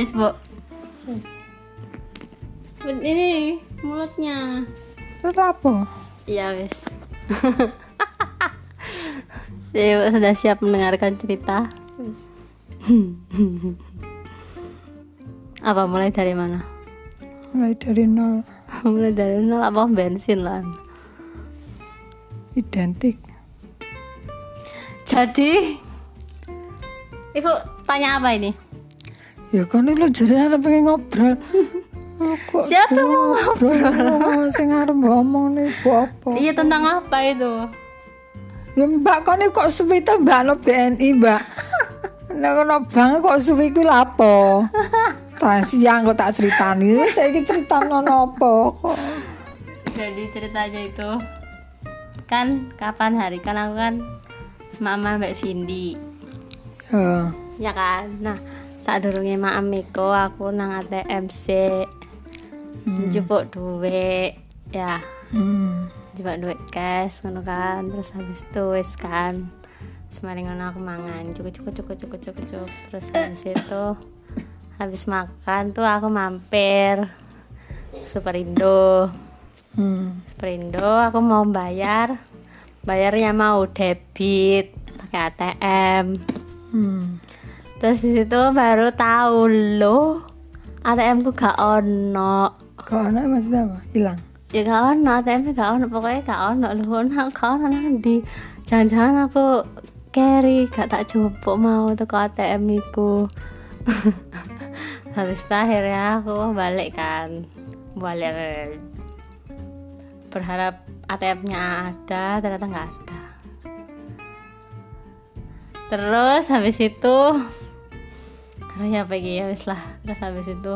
Yes, Bu. Ini mulutnya. Terus apa? Iya, wis. Ibu sudah siap mendengarkan cerita. apa mulai dari mana? Mulai dari nol mulai dari nol apa bensin lah. identik. Jadi, Ibu tanya apa ini? Ya kan lu jadi ada pengen ngobrol. Kok Siapa mau ngobrol? Sing arep ngomong nih apa? Iya tentang apa itu? Ya mbak kok kok suwi to mbak no BNI mbak. Nek ono bang kok suwi ku lapo? Tak siang kok tak ceritani. Saiki ceritano nopo kok. Jadi ceritanya itu kan kapan hari kan aku kan mama Mbak Vindi Ya. ya kan nah saat durungnya mak Miko aku nang ATM sih jupuk duit ya. Hmm. jupuk duit cash ngono kan. Terus habis itu wis kan semarin ngono aku mangan. Cukup cukup cukup cukup cukup cukup. Terus habis itu habis makan tuh aku mampir Superindo Hmm. Superindo aku mau bayar. Bayarnya mau debit pakai ATM Hmm. Terus di situ baru tahu loh ATM ku gak ono. Kok ono maksudnya apa? Hilang. ya gak ono ATM gak ono. Pokoknya gak ono. Loh gak ono. Nang di jangan-jangan aku carry gak tak jupuk mau tuh ke ATM iku. Habis akhirnya aku balik kan. Balik. Berharap ATM-nya ada ternyata nggak ada. Terus habis itu harus apa ya wis lah terus habis itu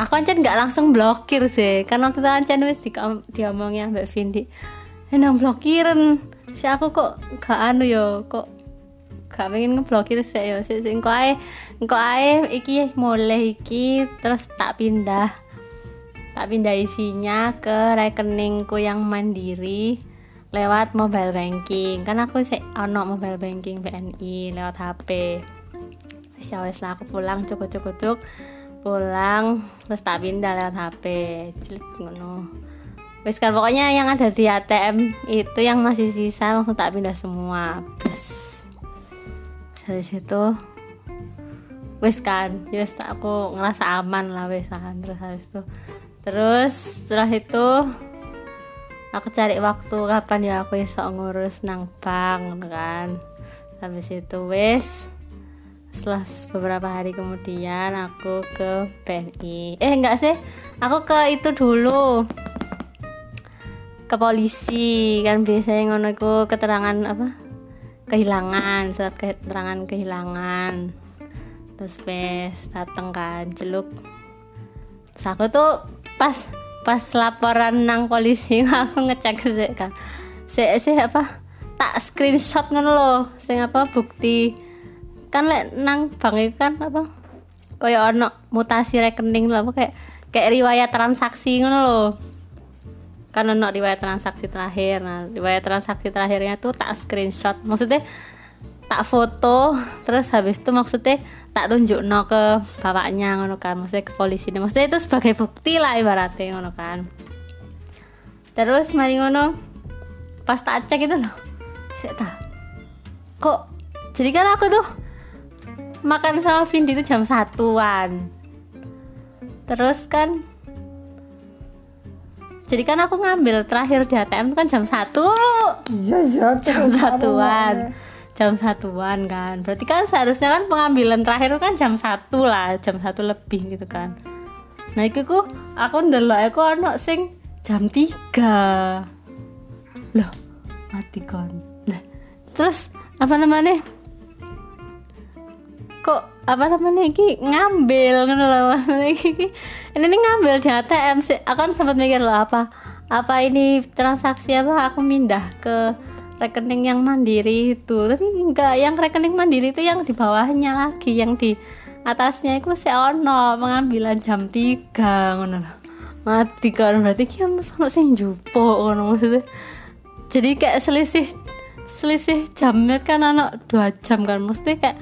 aku ancen nggak langsung blokir sih. Karena waktu itu ancen wis di diomongnya mbak Vindi enak blokiran si aku kok gak anu yo kok gak pengen ngeblokir sih yo sih sih kok ae kok ae iki mulai iki terus tak pindah. Tak pindah isinya ke rekeningku yang mandiri lewat mobile banking. Kan aku sih ono mobile banking BNI lewat HP ya wis lah aku pulang cukup cukup cuk pulang terus tak pindah lewat HP cilik ngono. Wis kan pokoknya yang ada di ATM itu yang masih sisa langsung tak pindah semua plus dari situ wis kan wis aku ngerasa aman lah kan terus habis itu terus setelah itu aku cari waktu kapan ya aku esok ngurus nang bank kan. Habis itu wis setelah beberapa hari kemudian aku ke BNI eh enggak sih. Aku ke itu dulu. Ke polisi. Kan biasanya ngono iku keterangan apa? Kehilangan surat keterangan kehilangan. Terus wes dateng kan celuk terus aku tuh pas pas laporan nang polisi aku ngecek sih kan. Sih apa? Tak screenshot ngono loh sing apa bukti kan lek nang bank kan apa kayak ono mutasi rekening lah apa kayak kayak riwayat transaksi ngono loh kan ono riwayat transaksi terakhir nah riwayat transaksi terakhirnya tuh tak screenshot maksudnya tak foto terus habis itu maksudnya tak tunjuk no ke bapaknya ngono kan maksudnya ke polisi maksudnya itu sebagai bukti lah ibaratnya ngono kan. Terus mari ngono pas tak cek itu loh tak kok jadi kan aku tuh makan sama Vindi itu jam satuan. Terus kan jadi kan aku ngambil terakhir di ATM itu kan jam satu. Iya iya. jam satuan. jam satuan kan. Berarti kan seharusnya kan pengambilan terakhir kan jam satu lah jam satu lebih gitu kan. Nah itu ku aku ndelok aku ono sing jam tiga. Loh mati kon. Nah terus apa namanya apa namanya iki ngambil ngono loh ini nih ngambil di ATM sih. Aku kan sempat mikir loh apa apa ini transaksi apa? Aku pindah ke rekening yang mandiri itu. Tapi enggak yang rekening mandiri itu yang di bawahnya lagi yang di atasnya itu si ono pengambilan jam 3 ngono loh mati kan berarti kia mas ono sing jupo ngono maksudnya. Jadi kayak selisih selisih jamnya kan ono dua jam kan. Mesti kayak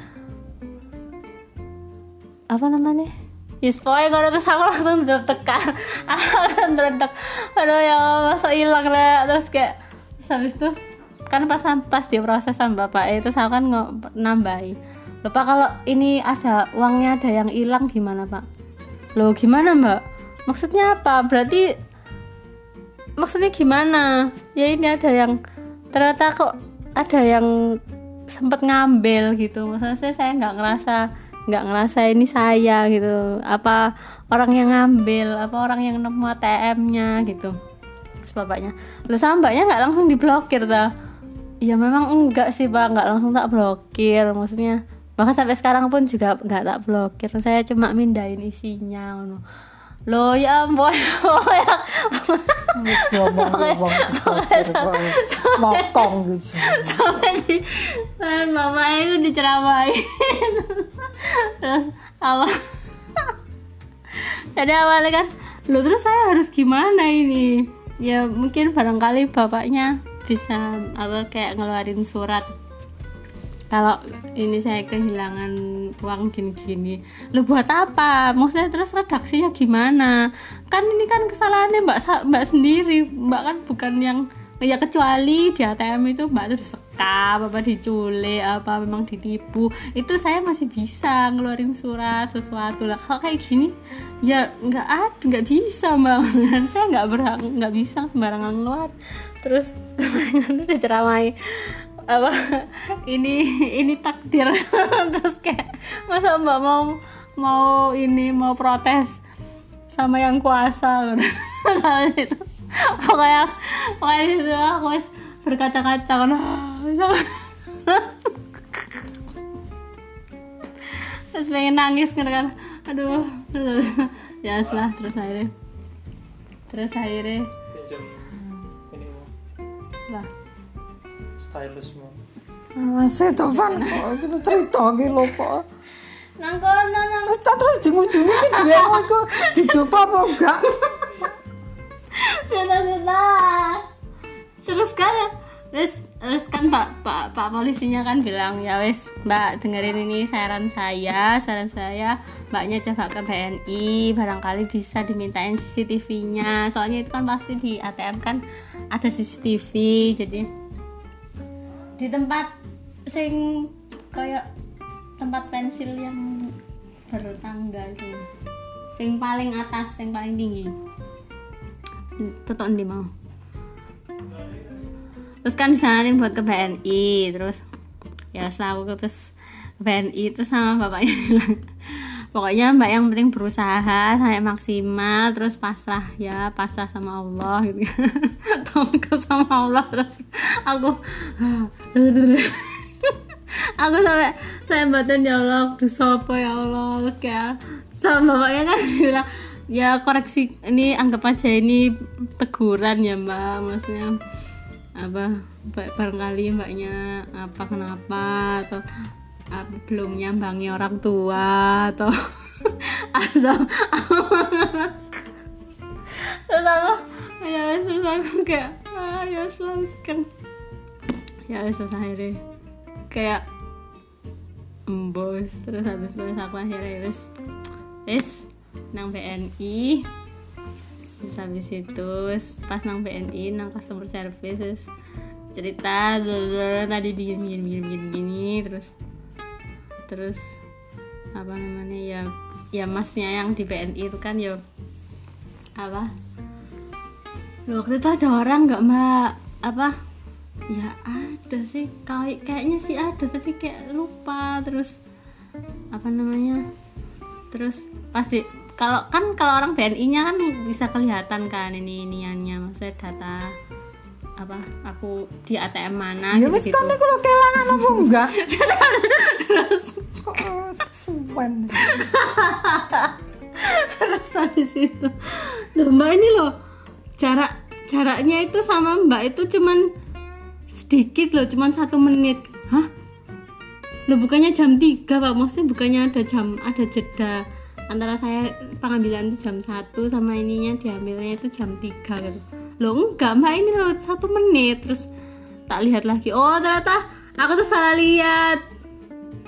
apa namanya? Yes, pokoknya kalau terus aku langsung tertekan langsung terdekat Aduh ya masa hilang lah Terus kayak Terus habis itu Kan pas, pas diproses sama bapak itu Saya kan nggak nambahi. Lupa kalau ini ada Uangnya ada yang hilang gimana pak? Loh gimana mbak? Maksudnya apa? Berarti Maksudnya gimana? Ya ini ada yang Ternyata kok Ada yang sempet ngambil gitu. Maksudnya saya nggak ngerasa nggak ngerasa ini saya gitu. Apa orang yang ngambil apa orang yang nemu ATM-nya gitu. Terus bapaknya lu sama mbaknya nggak langsung diblokir dah ya memang enggak sih pak nggak langsung tak blokir. Maksudnya bahkan sampai sekarang pun juga nggak tak blokir. Saya cuma mindahin isinya lo ya ampun pokoknya mokong gitu. sampai di dan bapaknya itu diceramain. Terus awal jadi awalnya kan lo terus saya harus gimana ini? Ya mungkin barangkali bapaknya bisa apa kayak ngeluarin surat kalau ini saya kehilangan uang gini-gini lu buat apa? Maksudnya terus redaksinya gimana? Kan ini kan kesalahannya mbak mbak sendiri. Mbak kan bukan yang ya kecuali di ATM itu mbak tuh disekap apa diculik apa memang ditipu. Itu saya masih bisa ngeluarin surat sesuatu. Lah kalau kayak gini ya nggak ada nggak bisa mbak. Saya nggak berhak nggak bisa sembarangan keluar terus udah ceramai apa? Ini ini takdir. Terus kayak masa mbak mau mau ini mau protes sama yang kuasa? Nah, itu pokoknya pokoknya di situ aku wis berkaca-kaca kan. Terus pengen nangis gitu kan. Aduh. Ya setelah terus akhirnya. Terus akhirnya stylusmu Masih Tovan kok iki cerita iki lho kok. nang kono nang. Wis tak terus ujung-ujungnya iki dhuwitmu iku? Dicoba apa enggak? sudah sudah. Terus kan terus terus kan pak pak pak polisinya kan bilang ya wes mbak dengerin ini saran saya saran saya. Mbaknya coba ke BNI barangkali bisa dimintain CCTV-nya soalnya itu kan pasti di ATM kan ada CCTV jadi di tempat sing kayak tempat pensil yang bertangga itu. Sing paling atas sing paling tinggi. Tutup di mau? Terus kan di sana nih buat ke BNI terus ya setelah aku terus BNI itu sama bapaknya pokoknya mbak yang penting berusaha sampai maksimal terus pasrah ya pasrah sama Allah gitu. Tawakal sama Allah terus aku aku sampai saya batin ya Allah dosa apa ya Allah? Terus kayak sama bapaknya kan bilang ya koreksi ini anggap aja ini teguran ya mbak. Maksudnya apa ba- barangkali mbaknya apa kenapa atau apa, belum nyambangi orang tua atau atau terus aku ya terus aku kayak ah ya selaskan ya terus akhirnya kayak embos terus habis terus aku akhirnya wis wis nang BNI terus habis itu pas nang BNI nang customer service terus cerita blablabla, tadi bikin bikin bikin bikin gini terus terus apa namanya ya ya masnya yang di BNI itu kan ya apa? Waktu itu ada orang nggak mbak? Apa? Ya ada sih kayak kayaknya sih ada tapi kayak lupa terus apa namanya terus pasti kalau kan kalau orang BNI-nya kan bisa kelihatan kan ini iniannya maksudnya data apa aku di ATM mana Ya wis kan iku lho kelangan apa enggak? terus. Kok eh, suwen. terus habis itu loh mbak ini loh cara caranya itu sama mbak itu cuman sedikit loh cuman satu menit. Hah? Loh bukannya jam 3 pak? Maksudnya bukannya ada jam ada jeda antara saya pengambilan itu jam 1 sama ininya diambilnya itu jam 3 gitu loh enggak mbak ini loh satu menit. Terus tak lihat lagi. Oh ternyata aku tuh salah lihat.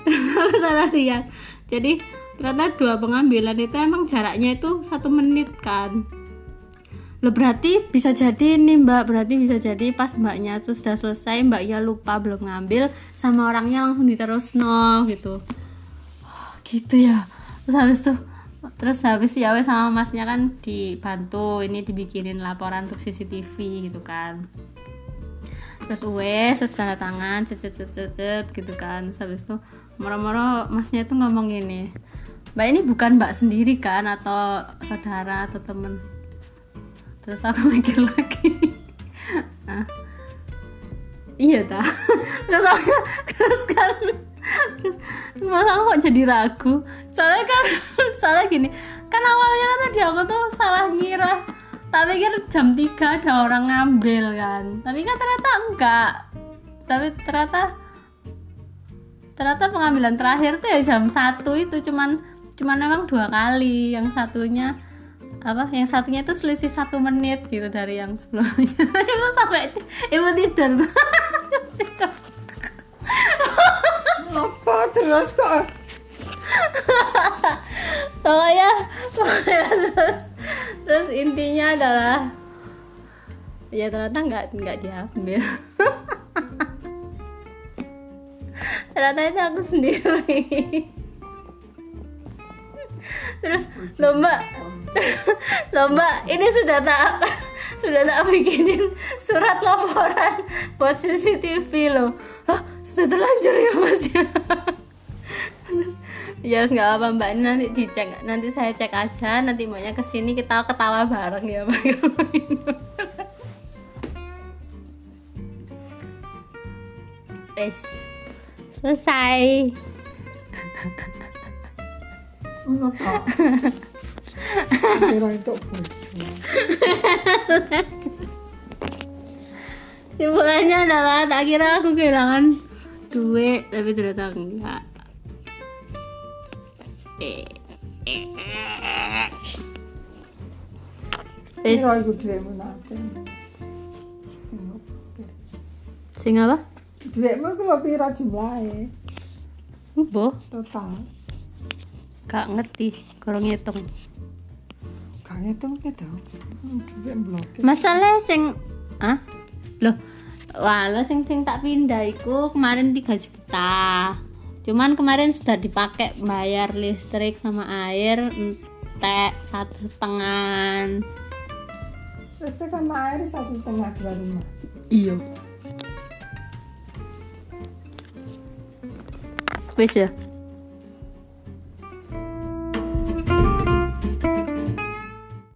Aku salah lihat. Jadi ternyata dua pengambilan itu emang jaraknya itu satu menit kan? Loh berarti bisa jadi nih mbak. Berarti bisa jadi pas mbaknya tuh sudah selesai Mbaknya lupa belum ngambil Sama orangnya langsung diterus no gitu. Oh, Gitu ya. Terus habis tuh Terus habis ya wes sama masnya kan dibantu Ini dibikinin laporan untuk CCTV gitu kan. Terus wes terus tangan cet cet cet gitu kan. Terus habis itu moro-moro masnya tuh ngomong gini Mbak ini bukan mbak sendiri kan Atau saudara atau temen? Terus aku mikir lagi. Iya ta. Terus aku terus kan terus malah aku jadi ragu. Soalnya kan soalnya gini kan awalnya kan tadi aku tuh salah ngira. Tak pikir jam 3 ada orang ngambil kan. Tapi kan ternyata enggak. Tapi ternyata ternyata pengambilan terakhir tuh ya jam satu itu. Cuman cuman memang dua kali. Yang satunya apa yang satunya itu selisih satu menit gitu dari yang sebelumnya. Ibu sampai tidur. Tidur Apa terus kok? pokoknya pokoknya terus terus intinya adalah ya ternyata nggak nggak diambil. Ternyata itu aku sendiri. Terus lomba lomba ini sudah tak sudah tak bikinin surat laporan buat CCTV loh. Hah, sudah terlanjur ya mas? Ya ya nggak apa mbak. Nanti dicek. Nanti saya cek aja. Nanti mbaknya ke sini kita ketawa bareng ya Wes selesai. Simpulannya adalah tak kira aku kehilangan duit tapi ternyata enggak. Eh, eh, eh. Wes, Kira iku dhuwitmu nate. sing apa? Dhuwitmu iku lho pira jumlahe Boh, total? gak ngerti, kurang ngitung. Gak ngitung ke to. Masalah sing ah? Loh, wah, lo sing sing tak pindah iku kemarin 3 juta. Cuman kemarin sudah dipakai bayar listrik sama air entek satu setengah. Terus sama air satu setengah dua rumah. Iya. Wis ya.